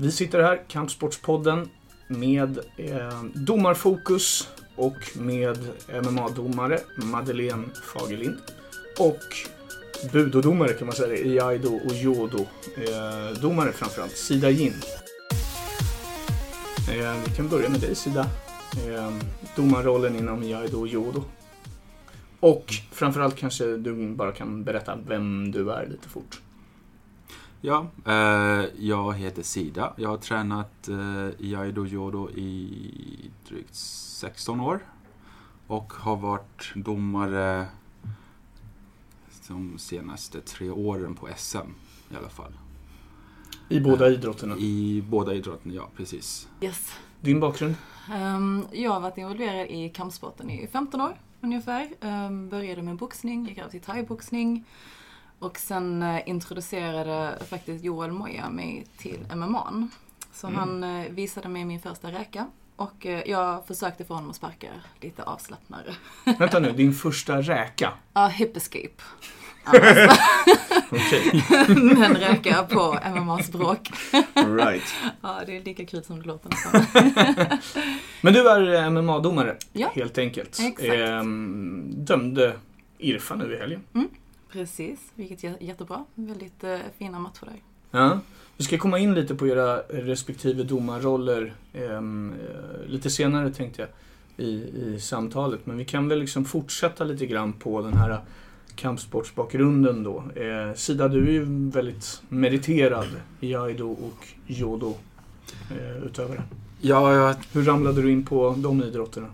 Vi sitter här, Kampsportspodden, med eh, domarfokus och med MMA-domare Madeleine Fagerlind. Och budodomare kan man säga det, i aido och jodo. Eh, framförallt, Sida Jin. Eh, vi kan börja med dig Sida. Eh, domarrollen inom aido och jodo. Och framförallt kanske du bara kan berätta vem du är lite fort. Ja, eh, jag heter Sida. Jag har tränat eh, i aido judo i drygt 16 år. Och har varit domare de senaste tre åren på SM i alla fall. I båda idrotterna? I båda idrotterna, ja precis. Yes. Din bakgrund? Um, jag har varit involverad i kampsporten i 15 år ungefär. Um, började med boxning, gick över till thaiboxning. Och sen uh, introducerade faktiskt Joel Moja mig till MMA. Så mm. han uh, visade mig min första räka. Och uh, jag försökte få honom att sparka lite avslappnare. Vänta nu, din första räka? Ja, hip escape. Okej. Men räka på MMA-språk. right. Ja, det är lika kul som det låter Men du är MMA-domare, ja. helt enkelt. Exakt. Ehm, dömde Irfa nu i helgen. Mm. Precis, vilket är jättebra. Väldigt eh, fina matcher där. Ja. Vi ska komma in lite på era respektive domarroller ehm, eh, lite senare tänkte jag i, i samtalet. Men vi kan väl liksom fortsätta lite grann på den här kampsportsbakgrunden då. Eh, Sida, du är ju väldigt meriterad i aido och jodo eh, utövare. Ja, jag... Hur ramlade du in på de idrotterna?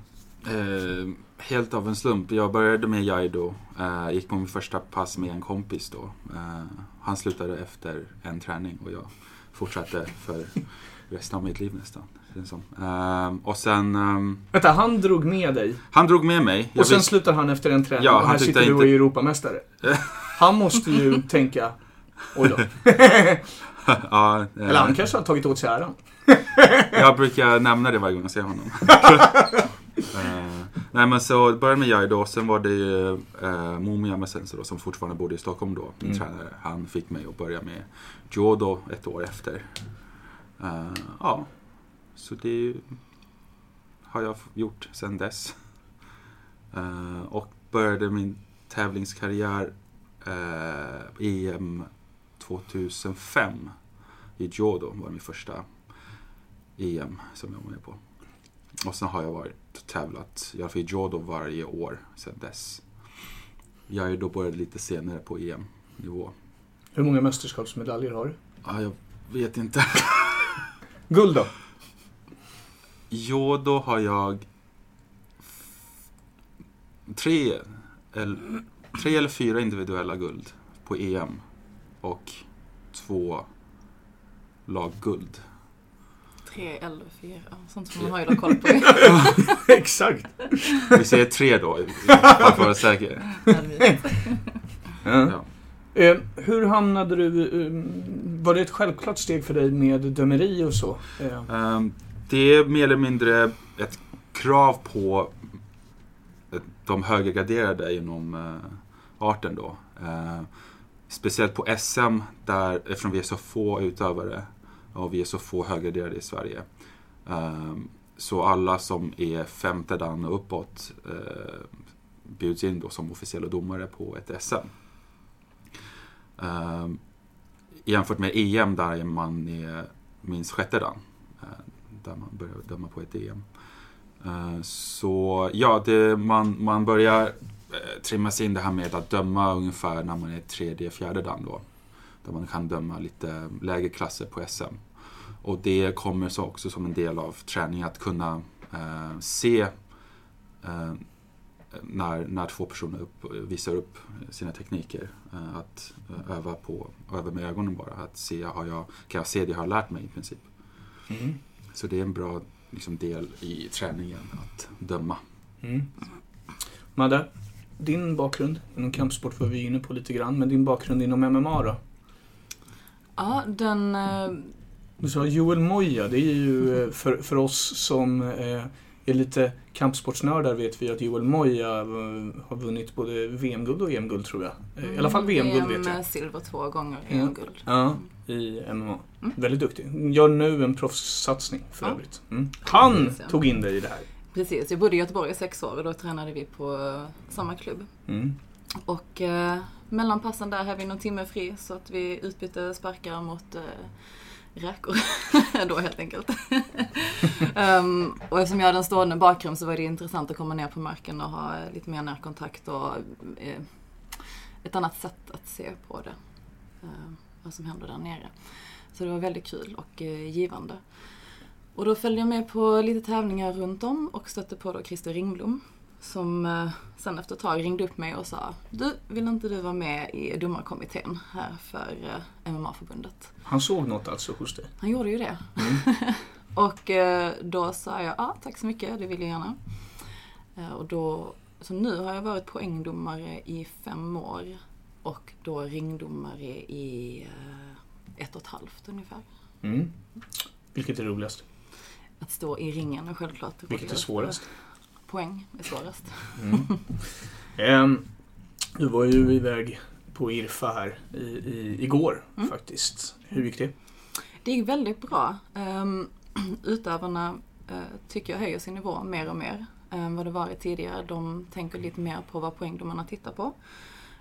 Eh, helt av en slump. Jag började med Jaido. Eh, gick på min första pass med en kompis då. Eh, han slutade efter en träning och jag fortsatte för resten av mitt liv nästan. Uh, och sen... Um, Vänta, han drog med dig? Han drog med mig. Och sen vis... slutar han efter en träning ja, och här sitter du och är Europamästare. han måste ju tänka, oj då. ja, uh, Eller han kanske har tagit åt sig äran. jag brukar nämna det varje gång jag ser honom. uh, nej men så började med jag då, sen var det ju Momia Messenser då, som fortfarande bodde i Stockholm då, min mm. tränare. Han fick mig att börja med Jodo ett år efter. Uh, ja, så det har jag gjort sedan dess. Uh, och började min tävlingskarriär uh, EM 2005 i Jodo var min första EM som jag var med på. Och sen har jag varit tävlat, i alla fall i Jodo varje år sedan dess. Jag är då började lite senare på EM-nivå. Hur många mästerskapsmedaljer har du? Ja, jag vet inte. Guld då? Jo, då har jag tre, eller, tre eller fyra individuella guld på EM och två lagguld. Tre eller fyra, sånt som man har ju koll på. Exakt. Vi säger tre då, bara för att vara säker. Ja. Eh, hur hamnade du... Eh, var det ett självklart steg för dig med dömeri och så? Eh. Um, det är mer eller mindre ett krav på de höggraderade inom uh, arten då. Uh, speciellt på SM, där, eftersom vi är så få utövare och vi är så få höggraderade i Sverige. Ehm, så alla som är femte dan och uppåt eh, bjuds in då som officiella domare på ett SM. Ehm, jämfört med EM där man är minst sjätte dan eh, där man börjar döma på ett EM. Ehm, så ja, det, man, man börjar eh, trimmas in det här med att döma ungefär när man är tredje, fjärde dan då. Där man kan döma lite lägre klasser på SM. Och det kommer så också som en del av träningen att kunna eh, se eh, när, när två personer upp, visar upp sina tekniker. Eh, att öva på, öva med ögonen bara. Att se, har jag, kan jag se det jag har lärt mig i princip. Mm. Så det är en bra liksom, del i träningen att döma. Mm. Madde, din bakgrund inom kampsport var vi inne på lite grann, men din bakgrund inom MMA då? Ja, den... Eh... Du sa Joel Moja, det är ju eh, för, för oss som eh, är lite kampsportsnördar vet vi att Joel Moja eh, har vunnit både VM-guld och EM-guld tror jag. I alla fall VM-guld vet jag. VM-silver två gånger, EM-guld. Ja. i MMA. Mm. Väldigt duktig. Gör nu en proffssatsning för Ja. övrigt. Mm. Han tog in dig i det här. Precis, jag bodde i Göteborg i sex år och då tränade vi på samma klubb. Mm. Och eh, mellan passen där hade vi någon timme fri så att vi utbytte sparkar mot eh, räkor. då helt enkelt. Ehm, och eftersom jag hade en stående bakgrund så var det intressant att komma ner på marken och ha lite mer närkontakt och eh, ett annat sätt att se på det. Eh, vad som händer där nere. Så det var väldigt kul och eh, givande. Och då följde jag med på lite tävlingar runt om och stötte på då Christer Ringblom. Som eh, sen efter ett tag ringde upp mig och sa Du, vill inte du vara med i domarkommittén här för eh, MMA-förbundet? Han såg något alltså hos dig. Han gjorde ju det. och eh, då sa jag ja, tack så mycket, det vill jag gärna. Och då, så nu har jag varit poängdomare i fem år och då ringdomare i ett och ett halvt ungefär. Mm. Vilket är roligast? Att stå i ringen är självklart Vilket är roligast. svårast? Poäng är svårast. Mm. Ehm, du var ju iväg på IRFA här i, i, igår Mm. faktiskt. Hur gick det? Det gick väldigt bra. Um, utövarna eh, tycker jag höjer sin nivå mer och mer än vad det varit tidigare. De tänker lite mer på vad poängdomarna tittar på.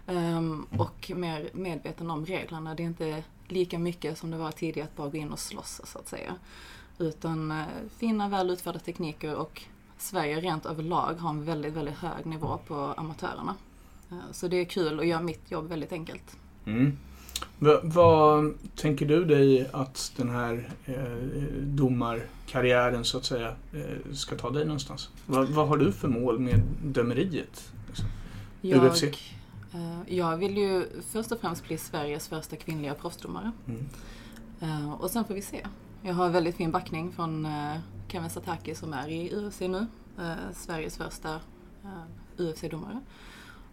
Ehm, och mer medveten om reglerna. Det är inte lika mycket som det var tidigare att bara gå in och slåss så att säga. Utan eh, fina väl utförda tekniker och Sverige rent överlag har en väldigt, väldigt hög nivå på amatörerna. Eh, så det är kul och gör mitt jobb väldigt enkelt. Mm. Va, vad tänker du dig att den här eh, domarkarriären så att säga eh, ska ta dig någonstans? Va, vad har du för mål med dömeriet? Liksom? Jag, UFC. eh, jag vill ju först och främst bli Sveriges första kvinnliga proffsdomare. Mm. Eh, och sen får vi se. Jag har väldigt fin backning från eh, Kevin Sataki som är i UFC nu. Eh, Sveriges första eh, UFC-domare.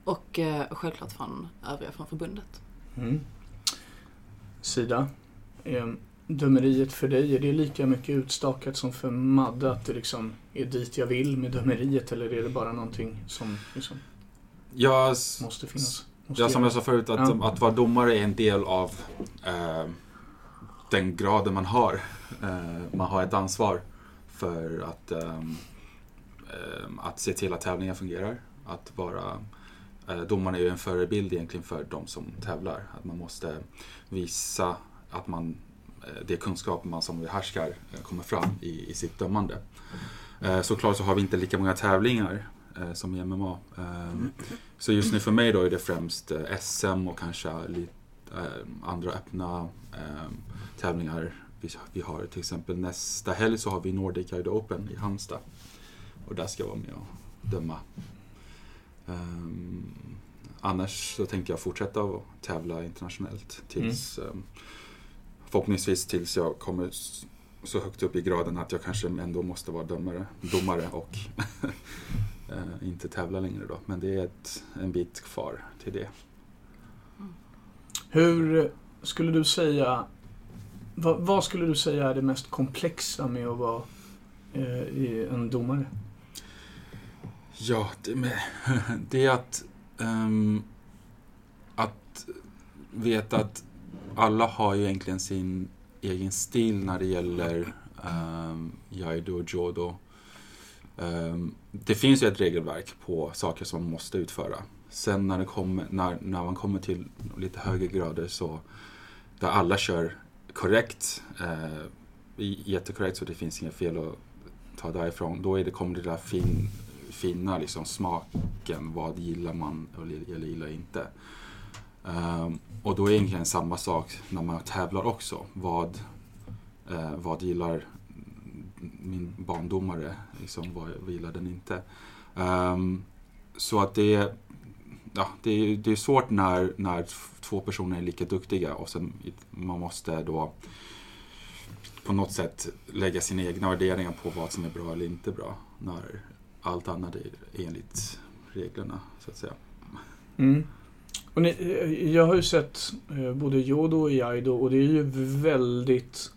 Och eh, självklart från övriga från förbundet. Mm. Sida. Dömeriet för dig, är det lika mycket utstakat som för Madde? Att det liksom är dit jag vill med dömeriet? Eller är det bara någonting som liksom Jag, måste finnas? Måste ja, som jag sa förut, att, Ja. att vara domare är en del av eh, den graden man har. Eh, man har ett ansvar för att, um, att se till att tävlingen fungerar. Att vara, eh, uh, domaren är ju en förebild egentligen för de som tävlar. Att man måste visa att man, eh, det kunskap man som behärskar eh, kommer fram i, i sitt dömande. Uh, såklart så har vi inte lika många tävlingar som i MMA. Ehm, så just nu för mig då är det främst SM och kanske lite, andra öppna tävlingar. Vi, vi har till exempel nästa helg så har vi Nordic Guide Open i Halmstad. Och där ska jag vara med och döma. Ehm, annars så tänker jag fortsätta att tävla internationellt tills ehm, förhoppningsvis tills jag kommer så högt upp i graden att jag kanske ändå måste vara dömare, domare och eh, inte tävla längre då. Men det är ett, en bit kvar till det. Hur skulle du säga, vad, vad skulle du säga är det mest komplexa med att vara eh, en domare? Ja, det, med, det är att, um, att veta att alla har ju egentligen sin egen stil när det gäller um, Jaido och Jodo. Um, det finns ju ett regelverk på saker som man måste utföra. Sen när, det kommer, när, när man kommer till lite högre grader så där alla kör korrekt, eh, jättekorrekt så det finns inga fel att ta därifrån. Då är det, kommer det där fin, fina liksom, smaken. Vad gillar man eller gillar inte. Um, och då är det egentligen samma sak när man tävlar också. Vad, eh, vad gillar min barndomare? Liksom, vad, vad gillar den inte? Um, så att det ja, det är, det är svårt när, när två personer är lika duktiga och sen man måste då på något sätt lägga sina egna värderingar på vad som är bra eller inte bra. När allt annat är enligt reglerna, så att säga. Mm. Och ni, jag har ju sett eh, både Jodo och Jaido och det är ju väldigt...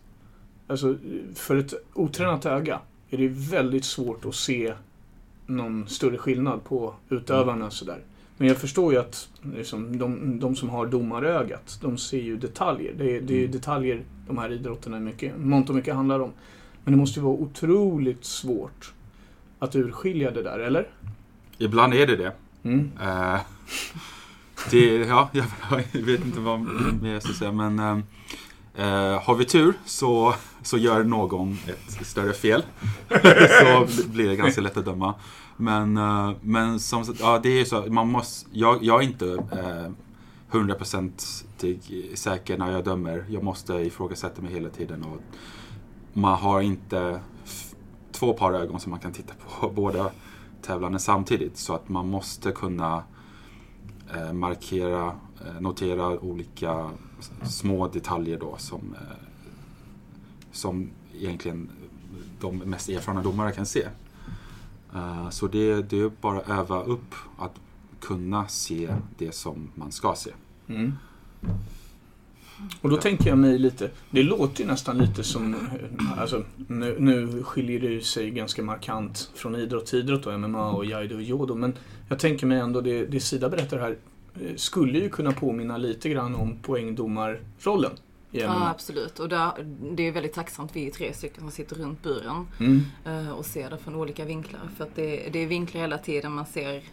Alltså, för ett otränat öga är det väldigt svårt att se någon större skillnad på utövarna sådär. Men jag förstår ju att liksom, de, de som har domarögat, de ser ju detaljer. Det är, det är Mm. detaljer de här idrotterna mycket, mångt och mycket handlar om. Men det måste ju vara otroligt svårt att urskilja det där, eller? Ibland är det det. Mm. Eh, det ja, jag, jag vet inte vad mer jag ska säga, men eh, eh, har vi tur så, så gör någon ett större fel. så blir det ganska lätt att döma. Men, eh, men som sagt, ja, det är ju så, man måste, jag, jag är inte eh, 100% säker när jag dömer. Jag måste ifrågasätta mig hela tiden. Och man har inte två par ögon som man kan titta på båda tävlande samtidigt. Så att man måste kunna eh, markera, eh, notera olika små detaljer då som, eh, som egentligen de mest erfarna domare kan se. Eh, så det, det är bara att öva upp att kunna se det som man ska se. Mm. Och då tänker jag mig lite, det låter ju nästan lite som, eh, alltså nu, nu skiljer det ju sig ganska markant från idrott till idrott och MMA och jaido och jodo, men jag tänker mig ändå det, det Sida berättar här eh, skulle ju kunna påminna lite grann om poängdomarrollen Ja, MMA. absolut. Och där, det är väldigt tacksamt vi är tre stycken som sitter runt buren Mm. eh, och ser det från olika vinklar. För att det, det är vinklar hela tiden. Man ser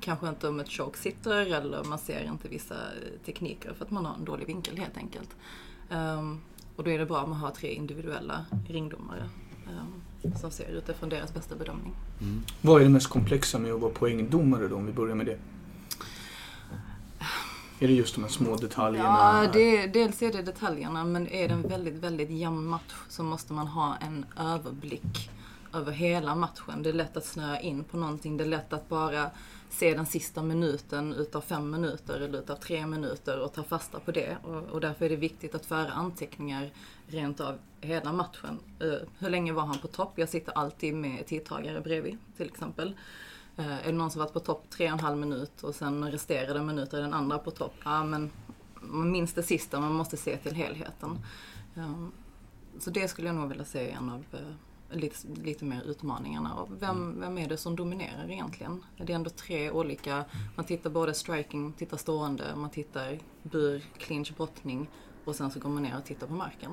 kanske inte om ett choke sitter eller man ser inte vissa eh, tekniker för att man har en dålig vinkel helt enkelt. Ehm, och då är det bra om man har tre individuella ringdomare ehm, som ser utifrån deras bästa bedömning. Vad är det mest komplexa med att vara poängdomare då, om vi börjar med det? Är det just de här små detaljerna? Ja, det, dels är det detaljerna men är det en väldigt, väldigt jämn match så måste man ha en överblick över hela matchen. Det är lätt att snöa in på någonting. Det är lätt att bara se den sista minuten utav fem minuter eller utav tre minuter och ta fasta på det. Och, och därför är det viktigt att föra anteckningar rent av hela matchen. Uh, hur länge var han på topp? Jag sitter alltid med tidtagare bredvid till exempel. Eh, är det någon som varit på topp tre och en halv minut och sen resterande minuter är den andra på topp? Ja, men man minns det sista, man måste se till helheten. Um, så det skulle jag nog vilja se en av eh, lite, lite mer utmaningarna. Och vem, vem är det som dominerar egentligen? Det är ändå tre olika, man tittar både striking, tittar stående, man tittar bur, clinch, brottning och sen så går man ner och tittar på marken.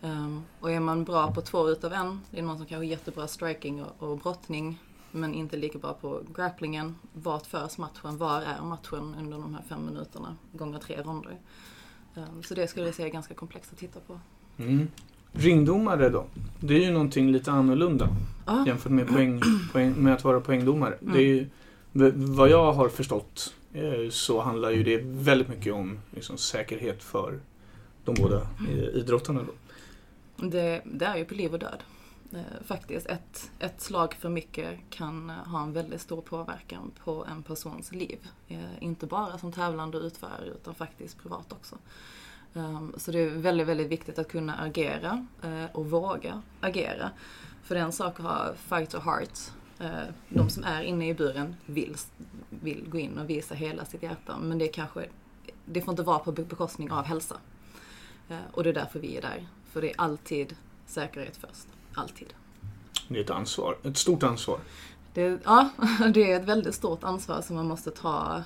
Um, och är man bra på två utav en, det är någon som kanske är jättebra striking och, och brottning men inte lika bra på grapplingen. Vart förs matchen? Var är matchen under de här fem minuterna gånger tre ronder? Um, så det skulle jag säga är ganska komplext att titta på. Mm. Ringdomare då? Det är ju någonting lite annorlunda Ja, jämfört med, poäng, poäng, med att vara poängdomare. Mm. Det är ju, vad jag har förstått eh, så handlar ju det väldigt mycket om liksom, säkerhet för de båda eh, idrottarna. Då. det, det är ju på liv och död. Eh, faktiskt. Ett, ett slag för mycket kan eh, ha en väldigt stor påverkan på en persons liv. Eh, inte bara som tävlande och utförare utan faktiskt privat också. Ehm, så det är väldigt, väldigt viktigt att kunna agera eh, och våga agera. För det är en sak att ha fight or heart. Eh, de som är inne i buren vill, vill gå in och visa hela sitt hjärta. Men det kanske, det får inte vara på bekostning av hälsa. Eh, och det är därför vi är där. För det är alltid säkerhet först. Alltid. Det är ett ansvar, ett stort ansvar. Det, ja, det är ett väldigt stort ansvar som man måste ta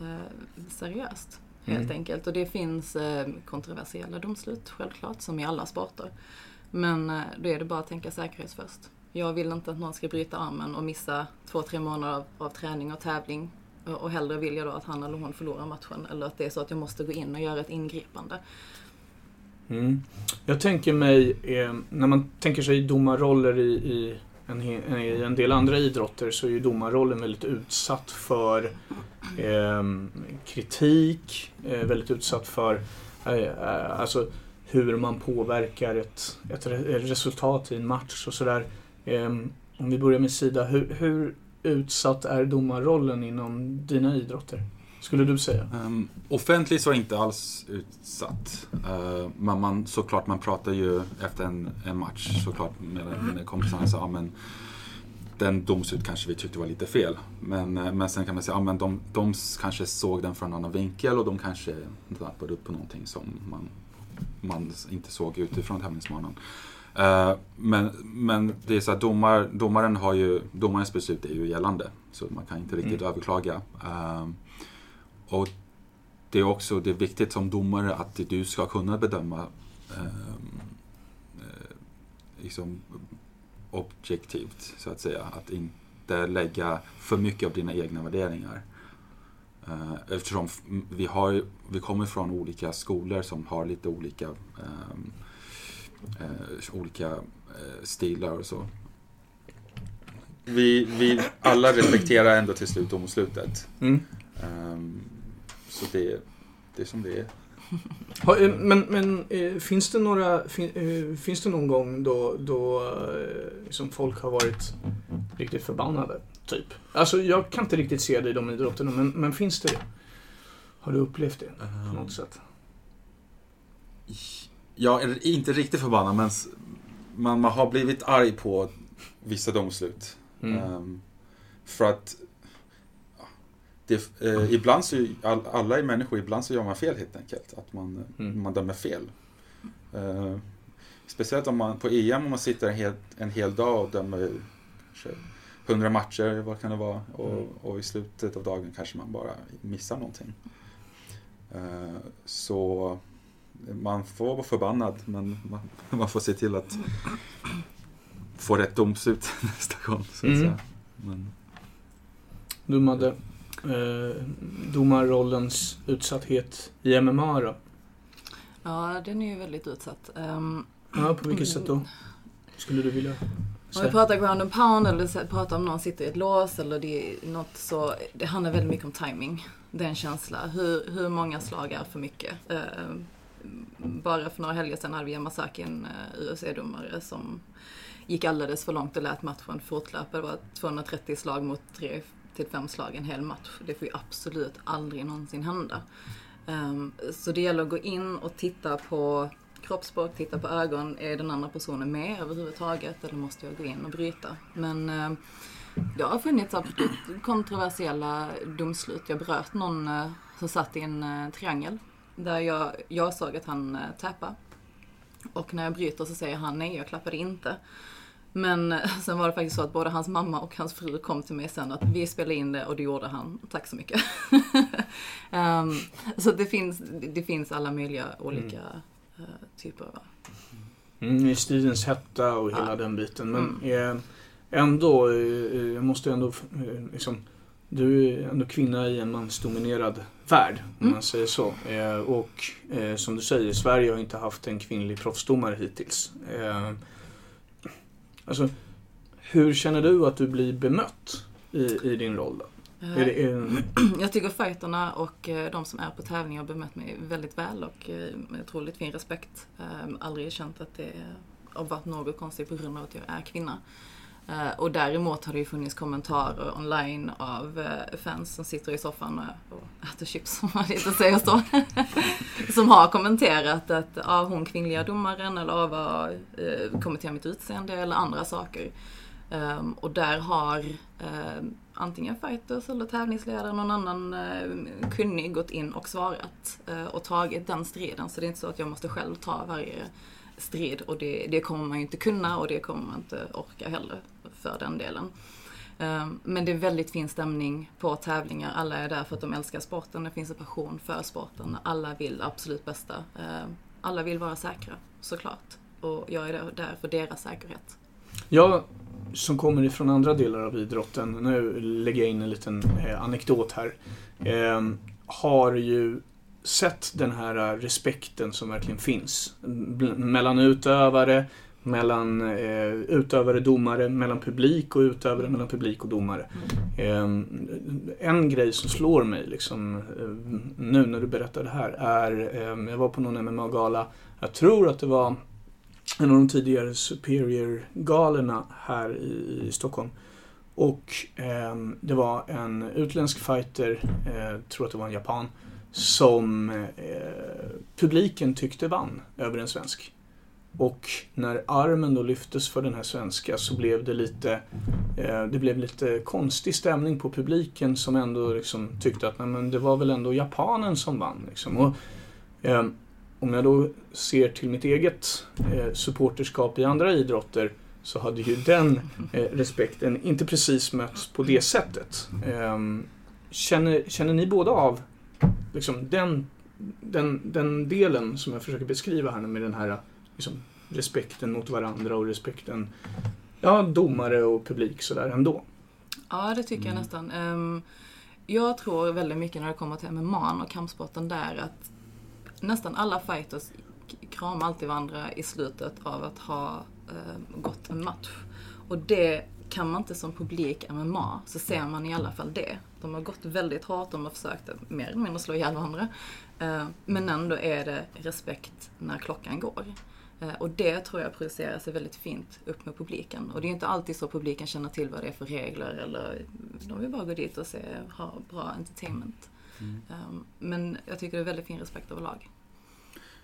eh, seriöst. Helt Mm. enkelt. Och det finns eh, kontroversiella domslut, självklart, som i alla sporter. Men eh, då är det bara att tänka säkerhet först. Jag vill inte att någon ska bryta armen och missa två, tre månader av, av träning och tävling. Och, hellre vill jag då att han eller hon förlorar matchen. Eller att det är så att jag måste gå in och göra ett ingripande. Mm. Jag tänker mig, eh, när man tänker sig domarroller i, i, en, i en del andra idrotter så är ju domarrollen väldigt utsatt för eh, kritik, eh, väldigt utsatt för eh, eh, alltså hur man påverkar ett, ett ett resultat i en match och sådär. Eh, om vi börjar med Sida, hur, hur utsatt är domarrollen inom dina idrotter? Skulle du säga? Um, offentligt så är inte alls utsatt. Uh, men man, såklart, man pratar ju efter en, en match såklart med, med kompisarna. Så, ja, men, den domslut kanske vi tyckte var lite fel. Men, eh, men sen kan man säga att ja, men de, de kanske såg den från en annan vinkel och de kanske nappade upp på någonting som man, man inte såg utifrån tävlingsbanan. Eh, men, men det är så att domar, domaren har ju, domarens beslut är ju gällande. Så man kan inte riktigt Mm. överklaga. Eh, och det är också det är viktigt som domare att du ska kunna bedöma eh, eh, liksom objektivt, så att säga. Att inte lägga för mycket av dina egna värderingar. Eh, Eftersom vi, har, vi kommer från olika skolor som har lite olika, ehm, eh, olika eh, stilar och så. Vi, vi alla respekterar ändå till slut domslutet. Mm. Ehm, så det, det är som det är. Eh, men men eh, finns det några, eh, finns det någon gång då, då liksom folk har varit riktigt förbannade? Typ. Alltså jag kan inte riktigt se det i de idrotterna, men, men finns det det? Har du upplevt det på något sätt? Jag är inte riktigt förbannad men man, man har blivit arg på vissa domslut. Mm. Ehm, för att det, eh, ibland så, all, alla är människor, ibland så gör man fel helt enkelt. Att man, Mm. man dömer fel. Eh, speciellt om man på EM om man sitter en hel, en hel dag och dömer 100 matcher, vad kan det vara? Och, Mm. och i slutet av dagen kanske man bara missar någonting. Eh, så man får vara förbannad men man, man får se till att få rätt domslut nästa gång. Så att Mm. säga. Men, Du Madde, eh, domarrollens utsatthet i MMA då? Ja, den är ju väldigt utsatt. Ehm, Ja, på vilket sätt då? Skulle du vilja Om vi pratar ground and pound eller pratar om någon sitter i ett lås eller det är något så, det handlar väldigt mycket om timing. Det är en känsla. Hur, hur många slag är för mycket? Eh, bara för några helger sedan hade vi Yamasaki, en uh, UFC-domare som gick alldeles för långt och lät matchen fortlöpa. Det var 230 slag mot 3 till fem slag en hel match. Det får ju absolut aldrig någonsin hända. Um, så det gäller att gå in och titta på kroppsspråk, titta på ögon. Är den andra personen med överhuvudtaget eller måste jag gå in och bryta? Men eh, det har funnits absolut kontroversiella domslut. Jag bröt någon uh, som satt i en uh, triangel där jag, jag såg att han uh, tappade. Och när jag bryter så säger han nej, jag klappade inte. Men sen var det faktiskt så att både hans mamma och hans fru kom till mig sen att vi spelade in det och det gjorde han. Tack så mycket. Ehm, så det finns, det finns alla möjliga olika eh, typer av Mm, I stridens hetta och hela Ja. den biten. Men Mm. eh, ändå, eh, jag måste ändå, eh, liksom, du är ändå kvinna i en mansdominerad värld, om Mm. man säger så. Och som du säger, Sverige har inte haft en kvinnlig proffsdomare hittills. Alltså, hur känner du att du blir bemött i, i din roll? Då? Är det, är, eh, Jag tycker fighterna och eh, de som är på tävling har bemött mig väldigt väl och med otroligt fin respekt. Ehm, aldrig känt att det har varit något konstigt på grund av att jag är kvinna. Eh, Och däremot har det ju funnits kommentarer online av eh, fans som sitter i soffan och- äter chips, om man inte säger så. som har kommenterat att ja, hon kvinnliga domaren eller ja, vad, eh, kommenterar mitt utseende eller andra saker. Ehm, och där har ehm, antingen fighters eller tävlingsledare, någon annan kunnig gått in och svarat och tagit den striden. Så det är inte så att jag måste själv ta varje strid och det, det kommer man ju inte kunna och det kommer man inte orka heller för den delen. Eh, men det är väldigt fin stämning på tävlingar. Alla är där för att de älskar sporten. Det finns en passion för sporten. Alla vill det absolut bästa. Eh, alla vill vara säkra, såklart. Och jag är där- för deras säkerhet. Jag som kommer ifrån andra delar av idrotten, nu lägger jag in en liten eh, anekdot här, har ju sett den här respekten som verkligen finns. Mellan utövare, mellan eh, utövare domare, mellan publik och utövare, mellan publik och domare. Eh, en grej som slår mig liksom, eh, nu när du berättar det här är, eh, jag var på någon MMA-gala, jag tror att det var en av de tidigare Superior-galorna här i, i Stockholm. Och eh, det var en utländsk fighter, eh, tror att det var en japan, som eh, publiken tyckte vann över en svensk. Och när armen då lyftes för den här svenska så blev det lite, eh, det blev lite konstig stämning på publiken som ändå liksom tyckte att nej, men det var väl ändå japanen som vann. Liksom. Och, eh, om jag då ser till mitt eget eh, supporterskap i andra idrotter så hade ju den eh, respekten inte precis mötts på det sättet. Eh, känner, känner ni båda av liksom, den, den, den delen som jag försöker beskriva här nu med den här liksom, respekten mot varandra och respekten, ja, domare och publik sådär ändå? Ja, det tycker jag Mm. nästan. Ehm, jag tror väldigt mycket när det kommer till MMA och kampsporten där att nästan alla fighters kramar alltid varandra i slutet av att ha eh, gått en match. Och det kan man inte som publik MMA, så ser man i alla fall det. De har gått väldigt hårt, de har försökt att mer eller mindre slå ihjäl varandra. Eh, men ändå är det respekt när klockan går. Eh, Och det tror jag projicerar sig väldigt fint upp med publiken. Och det är inte alltid så publiken känner till vad det är för regler eller de vill bara gå dit och se, ha bra entertainment. Mm. Um, Men jag tycker det är väldigt fin respekt överlag.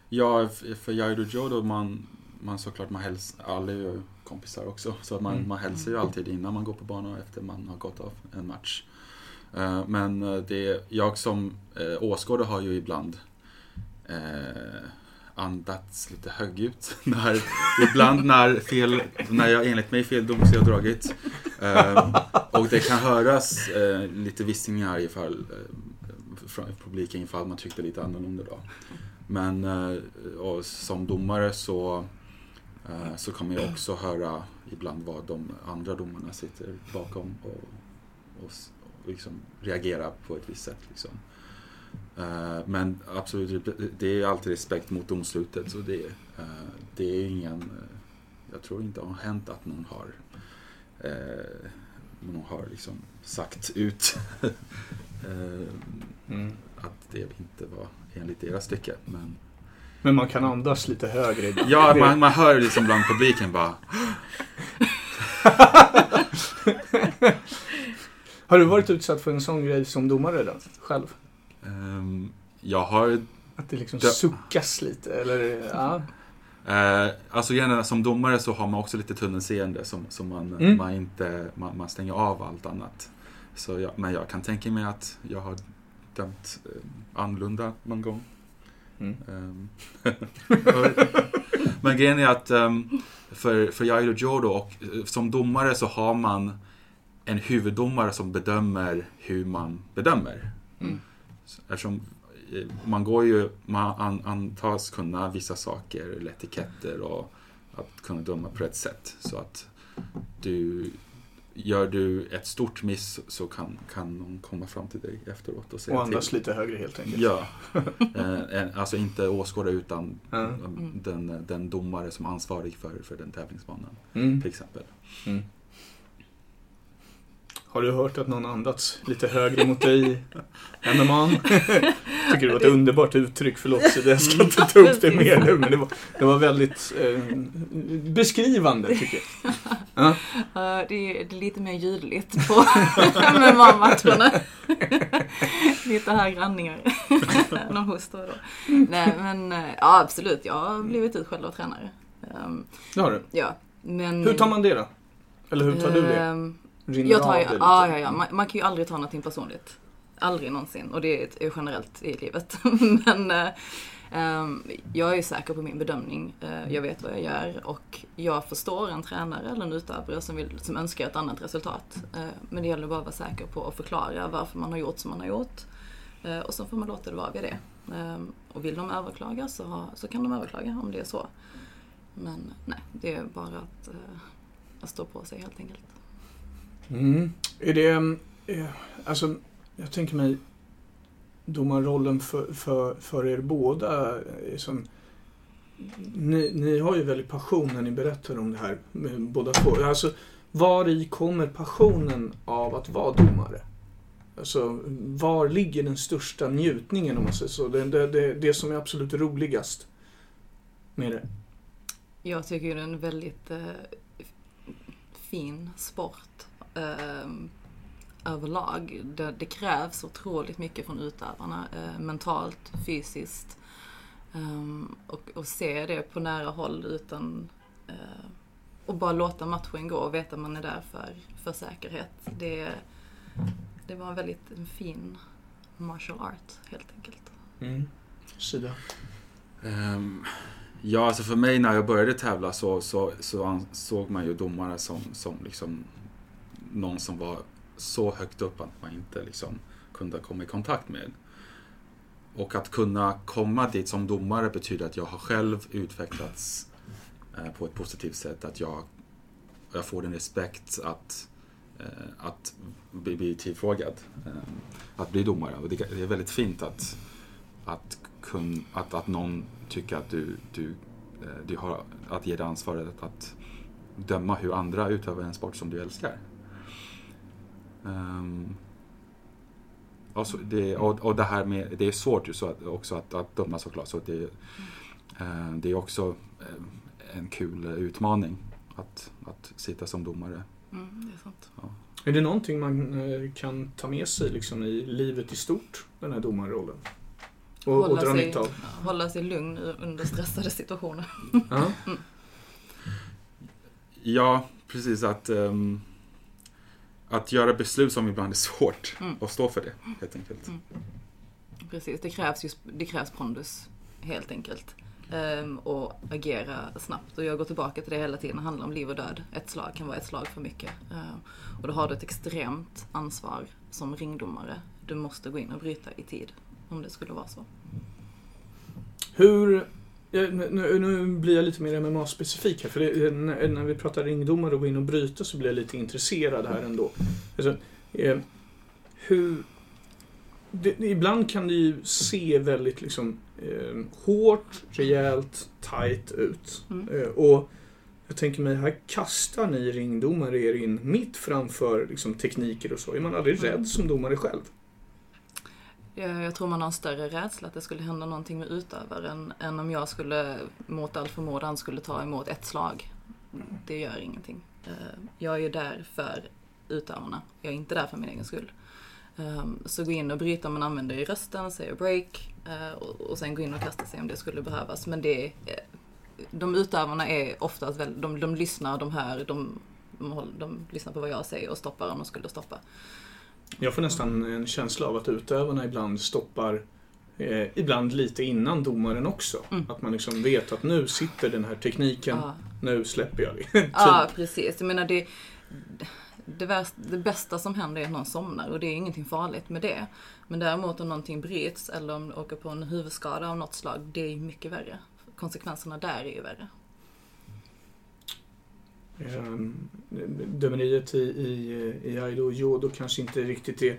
Ja, för Jaido Jodo, man, man såklart, man häls, alla är ju kompisar också. Så att man, Mm. man hälsar ju alltid innan man går på banan och efter man har gått av en match. Eh, Men eh, det, jag som åskådare har ju ibland eh, andats lite högljutt. När, ibland när, fel, när jag enligt mig fel dos har dragit. Eh, och det kan höras eh, lite vissningar ifall, eh, från publiken ifall man tyckte lite annorlunda då. Men eh, och som domare så, eh, så kommer jag också höra ibland vad de andra domarna sitter bakom och, och, och liksom reagerar på ett visst sätt. Liksom. Eh, Men absolut, det är alltid respekt mot domslutet. Så det, eh, det är ingen, eh, jag tror inte det har hänt att någon har, någon har liksom sagt ut Mm. att det inte var enligt deras stycke. Men Men man kan andas lite högre. ja, man, man hör liksom bland publiken bara Har du varit utsatt för en sån grej som domare redan? Själv? Ehm, jag har Att det liksom suckas lite? Eller, ja. Eh, alltså gärna som domare så har man också lite tunnelseende som, som man, Mm. man inte man, man stänger av allt annat. Så jag, men jag kan tänka mig att jag har dömt eh, annorlunda någon gång. Mm. Ehm, men grejen är att um, för, för Jairo Jodo och eh, som domare så har man en huvuddomare som bedömer hur man bedömer. Mm. Eftersom eh, man går ju, man an, antas kunna vissa saker, eller etiketter och att kunna döma på rätt sätt. Så att du, gör du ett stort miss så kan, kan någon komma fram till dig efteråt och säga Och andas till. lite högre helt enkelt. Ja, Eh, alltså inte åskådare utan um, den, den domare som är ansvarig för, för den tävlingsbanan Mm. till exempel. Mm. Har du hört att någon andats lite högre mot dig i MMA? Tycker det var ett underbart uttryck, förlåt så jag ska inte ta upp det mer nu men det var, det var väldigt eh, beskrivande tycker jag. Ja. Det, är, lite mer ljudligt på MMA-matcherna. lite högre andningar. Någon hosta då. Nej men eh, ja absolut, jag har blivit utskälld av tränare. Ehm, Det har du. ja, men... Hur tar man det då? Eller hur tar du det? Rinner Jag tar av ju, det lite? ja, ja, ja. Man, man kan ju aldrig ta någonting personligt. Aldrig någonsin. Och det är generellt i livet. Men eh, ehm, jag är säker på min bedömning. Eh, jag vet vad jag gör och jag förstår en tränare eller en utövare som, vill, som önskar ett annat resultat. Eh, men det gäller bara att vara säker på att förklara varför man har gjort som man har gjort. Eh, och så får man låta det vara vid det. Ehm, och vill de överklaga så, ha, så kan de överklaga om det är så. Men nej, det är bara att, att stå på sig helt enkelt. Mm. Är det, eh, alltså, jag tänker mig domarrollen för, för, för er båda. Eh, som, ni, ni har ju väldigt passion när ni berättar om det här, med båda två. Alltså, var i kommer passionen av att vara domare? Alltså, var ligger den största njutningen om man säger så? Det, det, det, det som är absolut roligast med det. Jag tycker det är en väldigt eh, fin sport eh, överlag. Det, det krävs otroligt mycket från utövarna, eh, mentalt, fysiskt. Um, och, och se det på nära håll utan eh, och bara låta matchen gå och veta att man är där för, för säkerhet. Det, det var en väldigt en fin martial art helt enkelt. Mm. Sida. Ehm, ja, alltså för mig när jag började tävla så, så, så ansåg man ju domare som, som liksom någon som var så högt upp att man inte liksom kunde komma i kontakt med. Och att kunna komma dit som domare betyder att jag har själv utvecklats eh, på ett positivt sätt. Att jag, jag får en respekt att, eh, att bli, bli tillfrågad. Eh, att bli domare. Och det, det är väldigt fint att, att, kun, att, att någon tycker att du, du, eh, du har att ge dig ansvaret att döma hur andra utövar en sport som du älskar. Um, och, så det, och, och det här med, det är svårt ju så att, också att, att döma såklart. Så det, uh, det är också uh, en kul utmaning att, att sitta som domare. Mm, det är sant. Ja. Är det någonting man eh, kan ta med sig liksom, i livet i stort, den här domarrollen? Och, och Hålla dra sig- nytta av? Hålla sig lugn under stressade situationer. Ja. Ja, precis att ehm, att göra beslut som ibland är svårt Mm. och stå för det helt enkelt. Mm. Precis, det krävs, just, det krävs pondus helt enkelt. Ehm, och agera snabbt. Och jag går tillbaka till det hela tiden, det handlar om liv och död. Ett slag kan vara ett slag för mycket. Ehm, och då har du ett extremt ansvar som ringdomare. Du måste gå in och bryta i tid, om det skulle vara så. Hur... Nu, nu blir jag lite mer MMA-specifik här, för det, när, när vi pratar ringdomar och gå in och bryta så blir jag lite intresserad här ändå. Alltså, eh, hur... Det, ibland kan det ju se väldigt liksom eh, hårt, rejält, tight ut. Mm. Eh, och jag tänker mig, här kastar ni ringdomare er in mitt framför liksom, tekniker och så. Är man aldrig Mm. rädd som domare själv? Eh, jag, tror man har en större rädsla att det skulle hända någonting med utövaren än om jag skulle mot all förmodan skulle ta emot ett slag. Det gör ingenting. Eh, jag är ju där för utövarna. Jag är inte där för min egen skull. Ehm, så gå in och bryta om man använder i rösten, säger break eh, och sen gå in och kasta sig om det skulle behövas. Men det de utövarna är oftast väldigt, de, de lyssnar, de hör, de, de, de lyssnar på vad jag säger och stoppar om de skulle stoppa. Jag får nästan en känsla av att utövarna ibland stoppar eh, ibland lite innan domaren också. Mm. Att man liksom vet att nu sitter den här tekniken, Ja. nu släpper jag det. Typ. Ja, precis. Jag menar det, det, värst, det bästa som händer är att någon somnar och det är ingenting farligt med det. Men däremot om någonting bryts eller om du åker på en huvudskada av något slag, det är mycket värre. Konsekvenserna där är ju värre. Ehm, Dömeriet i, i, i Aido och Jodo kanske inte riktigt är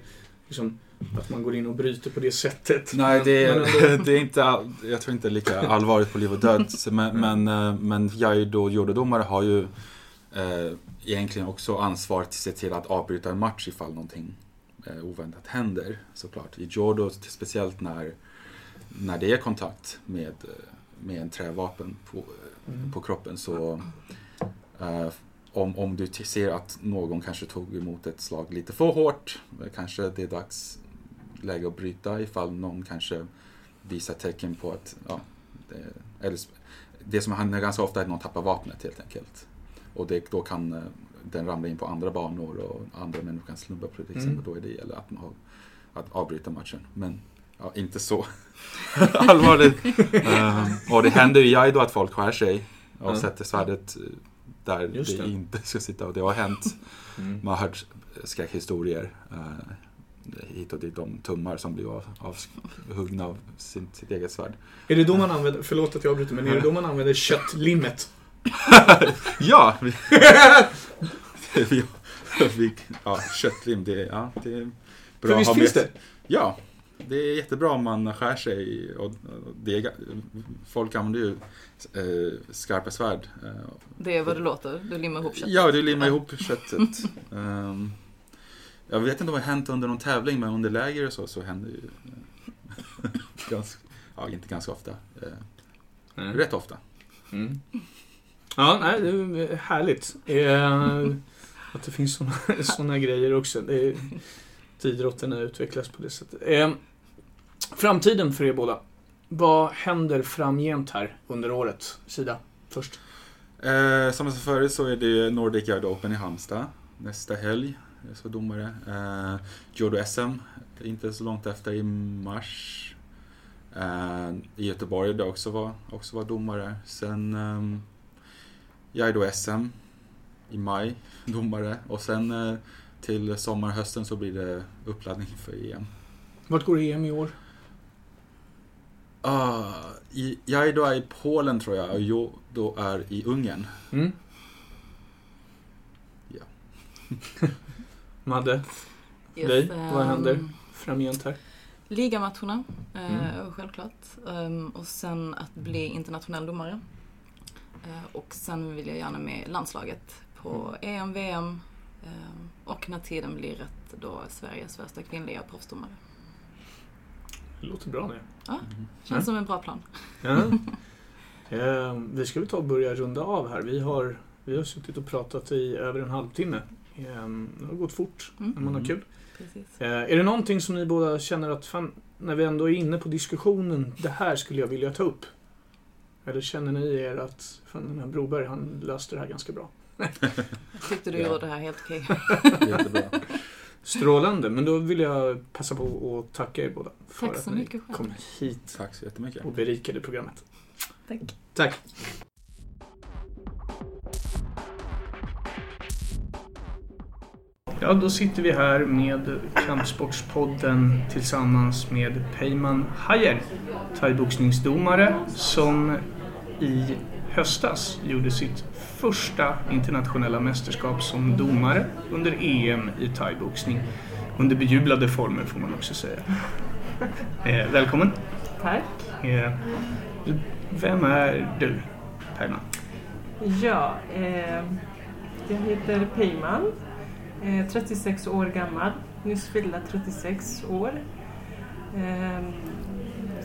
liksom, att man går in och bryter på det sättet. Nej, det är, ändå. det är inte, all- jag tror inte lika allvarligt på liv och död. Men, men, eh, men Jaido judodomare har ju eh, egentligen också ansvar att se till att avbryta en match ifall någonting eh, oväntat händer. Såklart. I judo, speciellt när, när det är kontakt med, eh, med en trävapen på, Mm. på kroppen så eh, om, om du ser att någon kanske tog emot ett slag lite för hårt, eh, kanske det är dags läge att bryta ifall någon kanske visar tecken på att, ja, det, eller, det som händer ganska ofta är att någon tappar vapnet helt enkelt. Och det, då kan eh, den ramla in på andra banor och andra människor kan snubba på det till exempel. Mm. Då är det gäller att, man att avbryta matchen. Men ja, inte så allvarligt. Ehm, och det händer ju i Jaido att folk skär sig och Ja. sätter svärdet där Just det inte ska sitta. Och det har hänt. Mm. Man har hört skräckhistorier eh, hit och dit om tummar som blir av, avhuggna av sin, sitt eget svärd. Är det då man använder, förlåt att jag avbryter, men är det då man använder köttlimmet? Ja! Vi, vi, vi, ja köttlim, det, ja, det är bra För visst finns det? Ja, det är jättebra om man skär sig. Och, är, folk använder ju eh, skarpa svärd. Eh, Det är vad det låter. Du limmar ihop köttet. Ja, du limmar ihop köttet. Ehm, jag vet inte om det har hänt under någon tävling, men under läger och så, så händer ju ganska, ja, inte ganska ofta. Eh, rätt ofta. Mm. Ja, nej, det är härligt. Eh, att det finns såna, såna grejer också. Det är, idrotten har utvecklats på det sättet. Eh, framtiden för er båda. Vad händer framgent här under året? Sida, först. Eh, som jag sa förut så är det Nordic Yard Open i Halmstad nästa helg. Jag ska domare. Eh, Judo SM, inte så långt efter i mars. Eh, I Göteborg där jag också var, också var domare. Sen eh, jag är då SM i maj, domare. Och sen eh, till sommar hösten så blir det uppladdning för EM. Vart går EM i år? Ah, i, jag är då i Polen tror jag och jag då är i Ungern. Mm. Ja. Madde, Yes, dig, vad ehm, händer framgent här? Ligamatcherna, eh, Mm. självklart. Ehm, och sen att bli internationell domare. Eh, och sen vill jag gärna med landslaget på EM, VM och när tiden blir rätt då Sveriges första kvinnliga proffsdomare. Det låter bra det. Känns Mm. som en bra plan. Ja. Eh, vi ska väl ta och börja runda av här. Vi har, vi har suttit och pratat i över en halvtimme. Eh, det har gått fort, Mm. men man har kul. Precis. Eh, är det någonting som ni båda känner att, fan, när vi ändå är inne på diskussionen, det här skulle jag vilja ta upp? Eller känner ni er att, fan den här Broberg, han löste det här ganska bra? Tyckte du Ja. gjorde det här helt okej. Jättebra. Strålande, men då vill jag passa på att tacka er båda för Tack så att ni mycket själv. kom hit Tack så jättemycket. och berikade programmet. Tack. Tack! Ja, då sitter vi här med Kampsportspodden tillsammans med Peyman Hajer, thaiboxningsdomare som i höstas gjorde sitt första internationella mästerskap som domare under EM i thaiboxning. Under bejublade former får man också säga. Eh, välkommen! Tack. Eh, vem är du, Peyman? Ja, eh, jag heter Peyman, eh, 36 år gammal, nyss fyllda 36 år.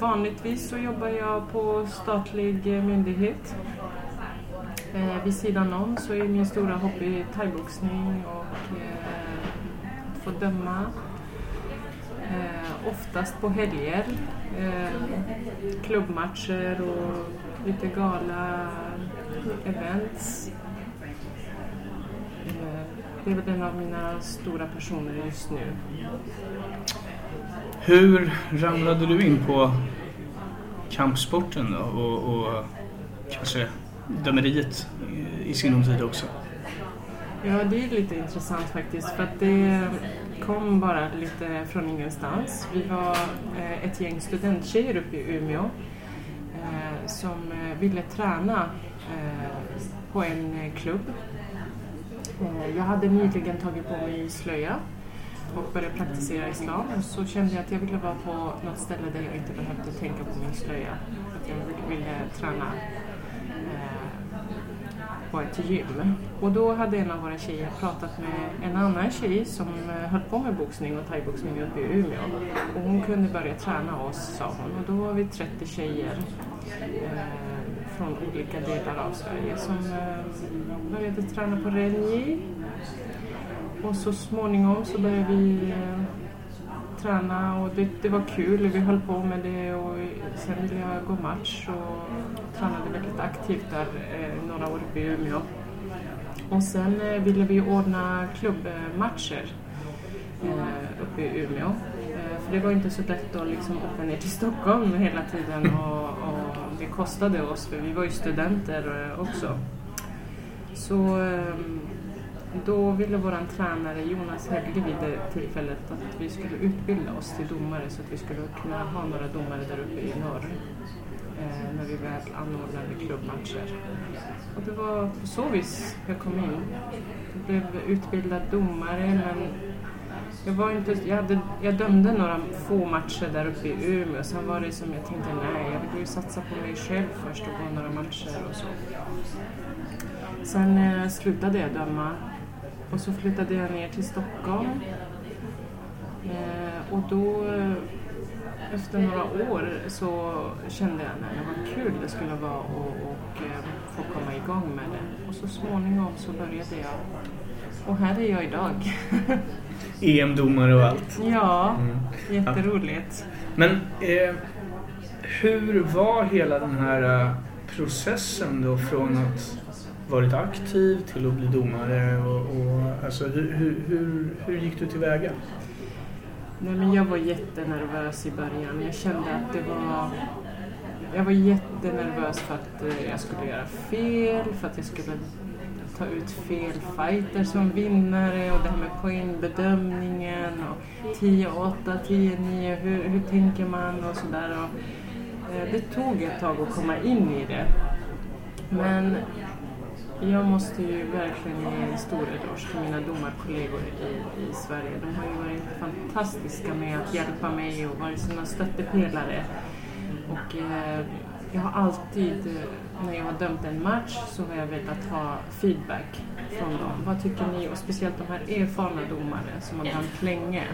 Vanligtvis så jobbar jag på statlig eh, myndighet. Eh, vid sidan om så är min stora hobby thaiboxning och eh, att få döma. Eh, oftast på helger. Eh, klubbmatcher och lite gala events. Det är väl en av mina stora passioner just nu. Hur ramlade du in på kampsporten då och, och kanske dömeriet i- sinom tid också? Ja, det är lite intressant faktiskt för att det kom bara lite från ingenstans. Vi var eh, ett gäng studenttjejer uppe i Umeå eh, som eh, ville träna på en klubb. Eh, jag hade nyligen tagit på mig slöja och började praktisera islam så kände jag att jag ville vara på något ställe där jag inte behövde tänka på min slöja. Att jag ville träna eh, på ett gym. Och då hade en av våra tjejer pratat med en annan tjej som eh, höll på med boxning och thaiboxning uppe i Umeå. Och hon kunde börja träna oss, sa hon. Och då var vi 30 tjejer eh, från olika delar av Sverige som eh, började träna på Renji. Och så småningom så började vi eh, träna och det, det var kul. Vi höll på med det och sen ville jag gå match och tränade väldigt aktivt där eh, några år uppe i Umeå. Och sen eh, ville vi ordna klubbmatcher eh, uppe i Umeå. Eh, för det var inte så lätt att liksom åka ner till Stockholm hela tiden och, och det kostade oss för vi var ju studenter eh, också. Så ehm, då ville vår tränare Jonas Helge vid det tillfället att vi skulle utbilda oss till domare så att vi skulle kunna ha några domare där uppe i norr eh, när vi väl anordnade klubbmatcher. Och det var på så vis jag kom in. Jag blev utbildad domare men jag, var inte, jag, hade, jag dömde några få matcher där uppe i Umeå. Sen var det som jag tänkte, nej, jag vill ju satsa på mig själv först och gå några matcher och så. Sen eh, slutade jag döma och så flyttade jag ner till Stockholm. Eh, och då, eh, efter några år, så kände jag nej, vad kul det skulle vara att och, eh, få komma igång med det. Och så småningom så började jag. Och här är jag idag. EM-domare och allt. ja, Mm. jätteroligt. Men eh, hur var hela den här eh, processen då från att varit aktiv till att bli domare? Och, och, alltså, hur, hur, hur, hur gick du tillväga? Nej, men jag var jättenervös i början. Jag kände att det var... Jag var jättenervös för att eh, jag skulle göra fel, för att jag skulle ta ut fel fighter som vinnare och det här med poängbedömningen och 10-8, 10-9, hur, hur tänker man och sådär. Eh, det tog ett tag att komma in i det. Men jag måste ju verkligen ge en stor eloge till mina domarkollegor i, i Sverige. De har ju varit fantastiska med att hjälpa mig och varit sina stöttepelare. Och eh, jag har alltid, eh, när jag har dömt en match, så har jag velat ha feedback från dem. Vad tycker ni? Och speciellt de här erfarna domare som har dömt länge.